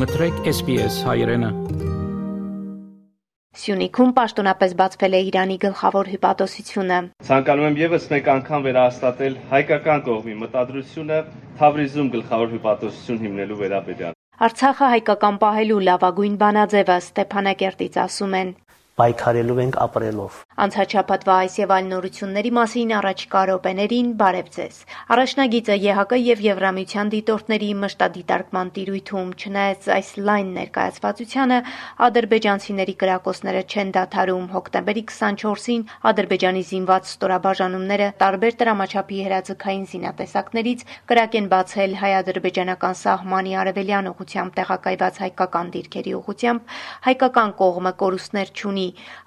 Մտրեք SPS հայրենը։ Սյունիքում պաշտոնապես բացվել է Իրանի գլխավոր հյուպատոսությունը։ Ցանկանում եմ եւս մեկ անգամ վերահաստատել հայկական կողմի մտադրությունը Թավրիզում գլխավոր հյուպատոսություն հիմնելու վերաբերյալ։ Արցախը հայկական պահելու լավագույն բանաձևը Ստեփանակերտից ասում են պայքարելու ենք ապրելով։ Անցաչափատվա այս եւ այլ նորությունների մասին առաջիկա րոպեներին բարև ձեզ։ Առաջնագիծը ԵՀԿ եւ Եվրամիության դիտորդների մշտադիտարկման տիրույթում չնայած այս լայն ներկայացվածությանը ադրբեջանցիների կրակոցները չեն դադարում հոկտեմբերի 24-ին Ադրբեջանի զինված ստորաբաժանումները տարբեր տրամաչափի հրաձգային զինատեսակներից կրակ են բացել հայ-ադրբեջանական սահմանի արևելյան ուղությամբ տեղակայված հայկական դիրքերի ուղությամբ հայկական կողմը կորուստներ չունի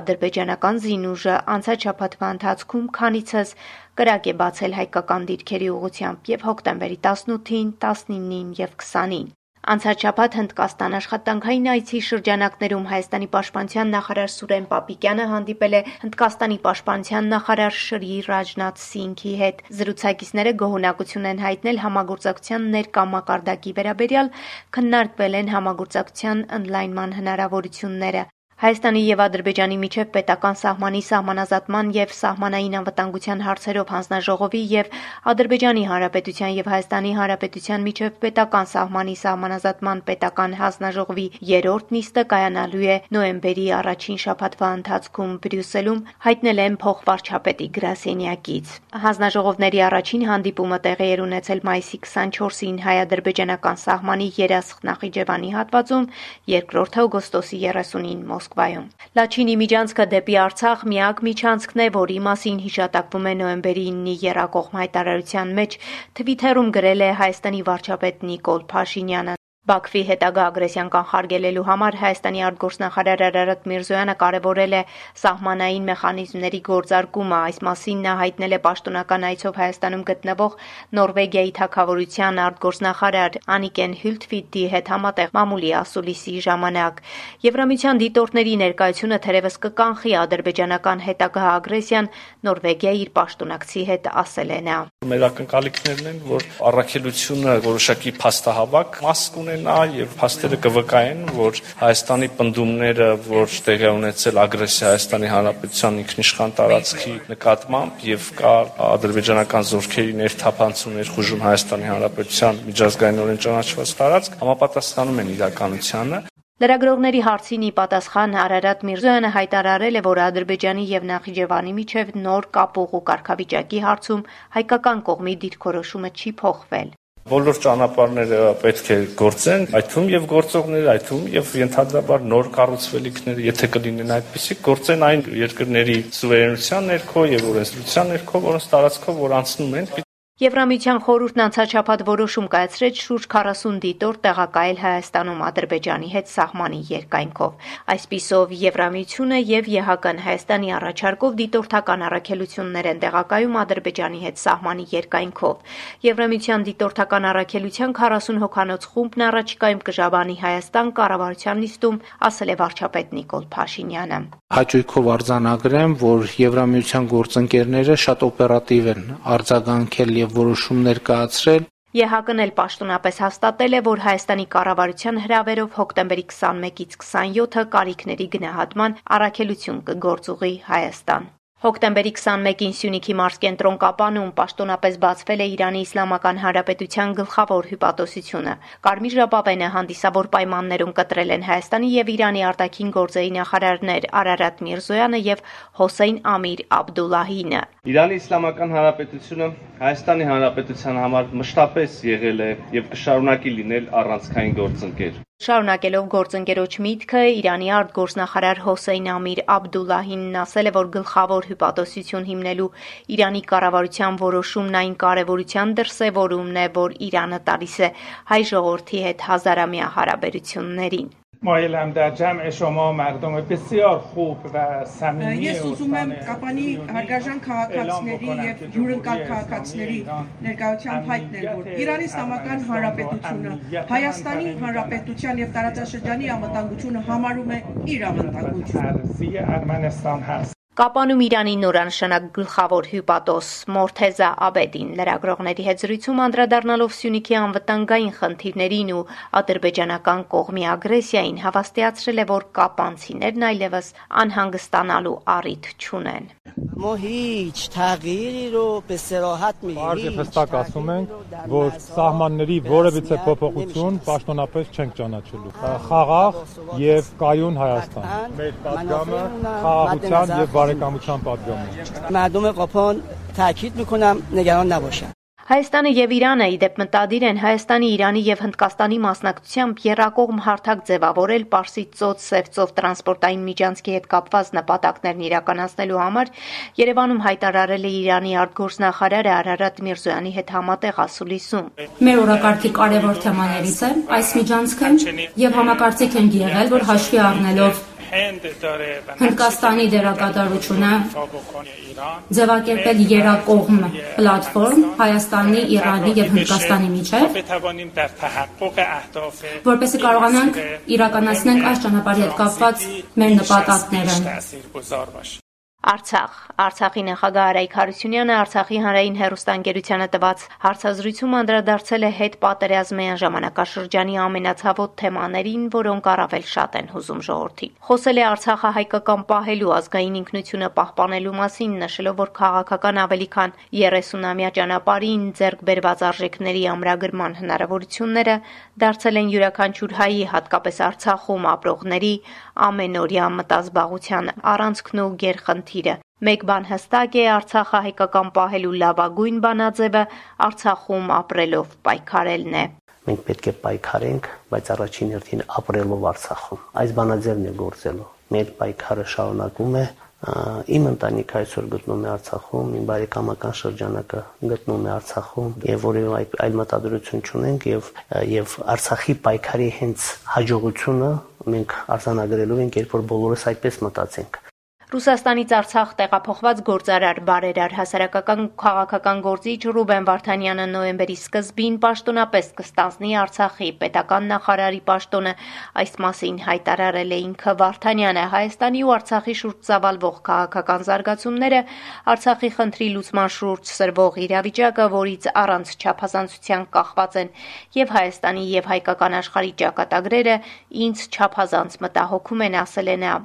ադրբեջանական զինուժը անցաչափաթվա ընթացքում քանիցս կրակ է բացել հայկական դիրքերի ուղությամբ եւ հոկտեմբերի 18-ին, 19-ին եւ 20-ին։ Անցաչափած Հնդկաստան աշխատանքային այցի շրջանակներում Հայաստանի պաշտպանության նախարար Սուրեն Պապիկյանը հանդիպել է Հնդկաստանի պաշտպանության նախարար Շրի Ռաջնաթ Սինգի հետ։ Զրուցակիցները գոհունակություն են հայտնել համագործակցության ներկա մակարդակի վերաբերյալ, քննարկվել են համագործակցության ընդլայնման հնարավորությունները։ Հայաստանի եւ Ադրբեջանի միջև պետական սահմանի սահմանազատման եւ սահմանային անվտանգության հարցերով հանձնաժողովի եւ Ադրբեջանի Հանրապետության եւ Հայաստանի Հանրապետության միջև պետական սահմանի սահմանազատման պետական հանձնաժողովի երրորդ նիստը կայանալու է նոեմբերի առաջին շաբաթվա ընթացքում Բրյուսելում, հայտնել են փոխվարչապետի գրասենյակից։ Հանձնաժողովների առաջին հանդիպումը տեղի էր ունեցել մայիսի 24-ին հայ-ադրբեջանական սահմանի Երասխ Նախիջևանի հատվածում, երկրորդը օգոստոսի 30-ին Մոսկվայում։ Լաչինի միջանցքը դեպի Արցախ միակ միջանցքն է, որի մասին հիշատակվում է նոեմբերի 9-ի Երակողմ հայտարարության մեջ Թվիթերում գրել է Հայաստանի վարչապետ Նիկոլ Փաշինյանը։ Բաքվի հետագա ագրեսիան կանխարգելելու համար Հայաստանի արտգործնախարար Արարատ Միրզոյանը կարևորել է սահմանային մեխանիզմների գործարկումը։ Այս մասին նա հայտնել է պաշտոնական այցով Հայաստանում գտնվող Նորվեգիայի թագավորության արտգործնախարար Անիկեն Հյուլտվիդի հետ համատեղ մամուլի ասուլիսի ժամանակ։ Եվրամիության դիտորդների ներկայությունը թերևս կկանխի ադրբեջանական հետագա ագրեսիան, Նորվեգիայի իր պաշտոնակցի հետ ասել է նա։ Մեր ակնկալիքներն են, որ առաքելությունը որոշակի փաստահավաք մաս կունենա կունենա եւ փաստերը կվկայեն, որ Հայաստանի պնդումները, որ տեղի ունեցել ագրեսիա Հայաստանի Հանրապետության ինքնիշխան տարածքի նկատմամբ եւ կա ադրբեջանական զորքերի ներթափանցում ներխուժում Հայաստանի Հանրապետության միջազգայինորեն ճանաչված տարածք համապատասխանում են իրականությանը Լրագրողների հարցին ի պատասխան Արարատ Միրզոյանը հայտարարել է, որ Ադրբեջանի եւ Նախիջևանի միջև նոր կապող ու կարգավիճակի հարցում հայկական կողմի դիրքորոշումը չի փոխվել։ Բոլոր ճանապարհները պետք է գործեն, այդ թվում եւ գործողները, այդ թվում եւ ընդհանրաբար նոր կառուցվելիքները, եթե կլինեն այդպիսի, գործեն այն երկրների սուվերենության ներքո եւ օրենսդրության ներքո, որոնց տարածքով որ անցնում են, Եվրամիության խորհուրդն անցաչափած որոշում կայացրեց շուրջ 40 դիտոր տեղակայել Հայաստանում Ադրբեջանի հետ սահմանի երկայնքով։ Այսպիսով Եվրամիությունը եւ ԵՀԿ-ն Հայաստանի առաջարկով դիտորդական առաքելություններ են տեղակայում Ադրբեջանի հետ սահմանի երկայնքով։ Եվրամիության դիտորդական առաքելության 40 հոկանոց խումբն առաջիկայում կժաբանի Հայաստան կառավարության նիստում, ասել է վարչապետ Նիկոլ Փաշինյանը։ Հաճույքով արձանագրեմ, որ Եվրամիության գործընկերները շատ օպերատիվ են արձագանքել եւ որոշումներ կայացրել ԵՀԿ-ն էլ պաշտոնապես հաստատել է, որ Հայաստանի կառավարության հրավերով հոկտեմբերի 21-ից 27-ը կարիքների գնահատման առաքելություն կգործուղի Հայաստան։ Հոկտեմբերի 21-ին Սյունիքի մարզկենտրոն Կապանում պաշտոնապես բացվել է Իրանի Իսլամական Հանրապետության գլխավոր հյուպատոսությունը։ Կարմիր ժապավենը հանդիսավոր պայմաններում կտրել են Հայաստանի եւ Իրանի արտաքին գործերի նախարարներ Արարատ Միրզոյանը եւ Հոսեյն Ամիր Աբդուլլահինը։ Իրանի Իսլամական Հանրապետությունը Հայաստանի Հանրապետության համար մշտապես եղել է եւ կշարունակի լինել առանցքային գործընկեր։ Շարունակելով գործընկերոջ միտքը, Իրանի արտգործնախարար Հոսեյն Ամիր Աբդուլլահինն ասել է, որ գլխավոր հյուպատոսություն հիմնելու Իրանի կառավարության որոշումն այն կարևորության դրսևորումն է, որ Իրանը տալիս է հայ ժողովրդի հետ հազարամյա հարաբերություններին։ مایلم در جمع شما مردم بسیار خوب و صمیمی Ես ուզում եմ Կապանի հարգարժան քաղաքացիների եւ յուրընկալ քաղաքացիների ներկայությամբ հայտնել, որ Իրանի Իսլամական Հանրապետությունը Հայաստանի Հանրապետության եւ տարածաշրջանի անվտանգությունը համարում է իր անվտանգությունը։ ارزی ارمنستان هست Կապանում Իրանի նորանշանակ գլխավոր հյուպատոս Մորթեզա Աբեդին լրագրողների հետ զրույցում անդրադառնալով Սյունիքի անվտանգային խնդիրներին ու ադրբեջանական կողմի ագրեսիային հավաստիացրել է, որ կապանցիներն այլևս անհանգստանալու առիթ չունեն։ Մո հիչ թաղիրի ռո պեսերոհատ մի։ Բարձր հստակ ասում ենք, որ սահմանների որևիցե փոփոխություն պաշտոնապես չենք ճանաչելու։ Խաղաղ եւ կայուն Հայաստան։ Մեր պատգամը խաղաղության եւ բարեկամության падգամը։ Մարդում ყოფոն تاکید میکنم نگران نباشن Հայաստանը եւ Իրանը իդեպ մտադիր են Հայաստանի, Իրանի եւ Հնդկաստանի մասնակցությամբ երրակողմ հարթակ ձևավորել Պարսից ծոց Սևծով տրանսպորտային միջանցքի հետ կապված նպատակներն իրականացնելու համար Երևանում հայտարարել է Իրանի արտգործնախարարը Արարատ Միրզոյանի հետ համատեղ ասուլիսում։ Մեր օրակարգի կարևոր թեմաներից է այս միջանցքը եւ համակարծիք են եղել, որ հաշվի առնելով Հնդկաստանի դերակատարությունը ձևակերպել երակողմ պլատֆորմ Հայաստանի, Իրանի եւ Հնդկաստանի միջև, որպեսզի կարողանանք իրականացնենք այս ճանապարհի հետ կապված մեր նպատակները։ Արցախ. Արցախի նախագահ Արայք Հարությունյանը Արցախի հանրային հերոստանգերությանը տված հարցազրույցում անդրադարձել է հետ պատերազմյան ժամանակաշրջանի ամենացավոտ թեմաներին, որոնք առավել շատ են հուզում ժողովրդի։ Խոսել է Արցախը հայկական պահելու ազգային ինքնությունը պահպանելու մասին, նշելով, որ քաղաքական ավելի քան 30-ամյա ճանապարհին ձեռք բերված արժեքների ամրագրման հնարավորությունները դարձել են յուրաքանչյուր հայի, հատկապես Արցախում ապրողների ամենօրյա մտազբաղության առանցքն ու գերխնդիրը։ Մեկ բան հստակ է, Արցախը հայկական պահելու լավագույն բանաձևը Արցախում ապրելով պայքարելն է։ Մենք պետք է պայքարենք, բայց առաջին հերթին ապրելով Արցախում։ Այս բանաձևն է գործելու։ Մեր պայքարը շարունակում է իմ ընտանիքը այսօր գտնում է Արցախում, իմ բարեկամական շրջանակը գտնում է Արցախում եւ որևէ այլ մտադրություն չունենք եւ եւ Արցախի պայքարի հենց հաջողությունը մենք արձանագրելու ենք, երբ որ բոլորս այդպես մտածենք։ Ռուսաստանից Արցախ տեղափոխված գործարար բարերար հասարակական քաղաքական գործիչ Ռուբեն Վարդանյանը նոյեմբերի սկզբին պաշտոնապես կստանձնի Արցախի պետական նախարարի պաշտոնը։ Այս մասին հայտարարել է ինքը Վարդանյանը Հայաստանի ու Արցախի շուրջ ծավալվող քաղաքական զարգացումները, Արցախի խնդրի լուծման շուրջ սրվող իրավիճակը, որից առանց չափազանցության կախված են եւ Հայաստանի եւ հայկական աշխարհի ճակատագրերը ինձ չափազանց մտահոգում են ասել է նա։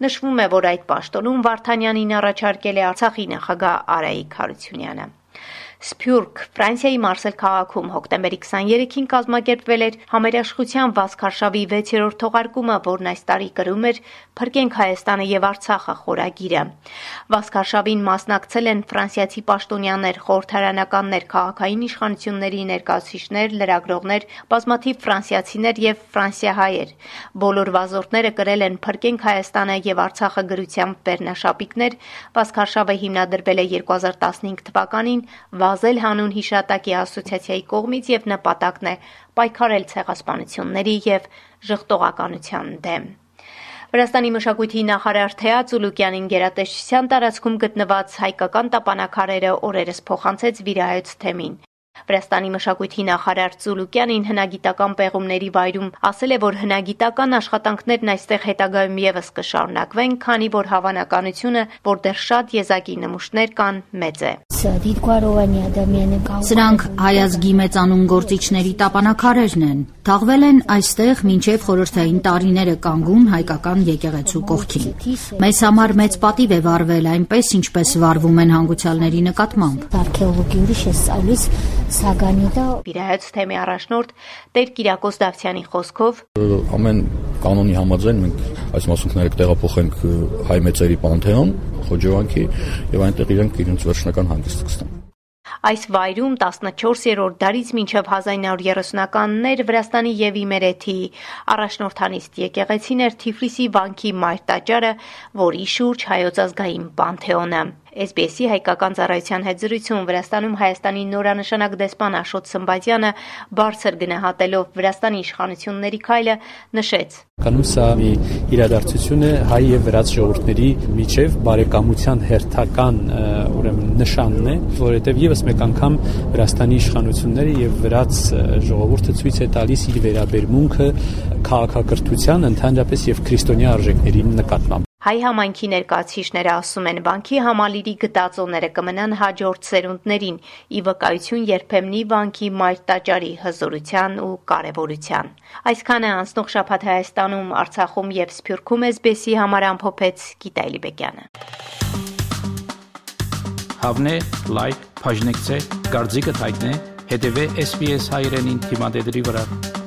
Նշվում է, որ այդ պաշտոնում Վարդանյանին առաջարկել է Արցախի նախագահ Արայիկ Հարությունյանը։ Սփյուռք Ֆրանսիայի Մարսել քաղաքում հոկտեմբերի 23-ին կազմակերպվել էր համերաշխության Վասկարշավի 6-րդ թողարկումը, որն այս տարի կրում էր Փրկենք Հայաստանը եւ Արցախը խորագիրը։ Վասկարշավին մասնակցել են ֆրանսիացի պաշտոնյաներ, խորհրդարանականներ, քաղաքային իշխանությունների ներկայացուցիչներ, լրագրողներ, բազմաթիվ ֆրանսիացիներ եւ ֆրանսիահայեր։ Բոլոր վազորդները կրել են Փրկենք Հայաստանը եւ Արցախը գրությամբ վերնաշապիկներ։ Վասկարշավը հիմնադրվել է 2015 թվականին Վազել հանուն հիշատակի ասոցիացիայի կողմից եւ նպատակն է պայքարել ցեղասպանությունների եւ ժխտողականության դեմ։ Վրաստանի մշակույթի նախարար Թեա Ծուլուկյանին գերատեսչության տարածքում գտնված հայկական տապանակարերը օրերս փոխանցեց վիրահայց թեմին։ Վրաստանի մշակույթի նախարար Ծուլուկյանին հնագիտական պեղումների վայրում ասել է, որ հնագիտական աշխատանքներն այստեղ հետագայում եւս կշարունակվեն, քանի որ հավանականությունը, որ դեռ շատ եզակի նմուշներ կան, մեծ է։ Սրանք հայազգի մեծանուն գործիչների տապանակարերն են։ Թաղվել են այստեղ մինչև խորհրդային տարիները կանգուն հայկական եկեղեցու կողքին։ Մեզ համար մեծ պատիվ է վարվել այնպես, ինչպես վարվում են հանգուցյալների նկատմամբ։ Վիրահեծ թեմի առաջնորդ Տեր Կիրակոս Դավթյանի խոսքով ամեն կանոնի համաձայն մենք այս մասունքները կտեղափոխենք հայ մեծերի պանթեոն Խոջովանքի եւ այնտեղ իրենք իրենց վերջնական հանգիստը կստանան։ Այս վայրում 14-րդ դարից մինչև 1930-ականներ Վրաստանի եւ Իմերեթի առաջնորդանիստ եկեղեցին էր Թիֆլիսի վանքի մայր տաճարը, որի շուրջ հայոց ազգային պանթեոնը։ SBS-ի հայկական ծառայության հետ զրույցում Վրաստանում Հայաստանի նորանշանակ դեսպան Աշոտ Սմբատյանը բարձր գնահատելով Վրաստանի իշխանությունների քայլը նշեց. Կանում սա մի իրադարձություն է հայ եւ վրաց ժողովուրդների միջև բարեկամության հերթական ուրեմն նշանն է, որովհետեւ եւս մեկ անգամ Վրաստանի իշխանությունները եւ վրաց ժողովուրդը ցույց է տալիս իր վերաբերմունքը քաղաքակրթության, ընդհանրապես եւ քրիստոնյա արժեքների նկատմամբ։ Հայ համայնքի ներկայացուցիչները ասում են, վանքի համալիրի գտածոները կմնան հաջորդ սերունդներին՝ ի վկայություն երբեմնի վանքի մայր տաճարի հզորության ու կարևորության։ Այսքանը անցնող շաբաթ Հայաստանում, Արցախում եւ Սփյուռքում էսբեսի համար ամփոփեց Գիտալի Բեկյանը։ Հավնե, լայք, բաժնեկցե, դարձիկը թայտնե, հետեւե SPS հայրենին թիմադեդի վրա։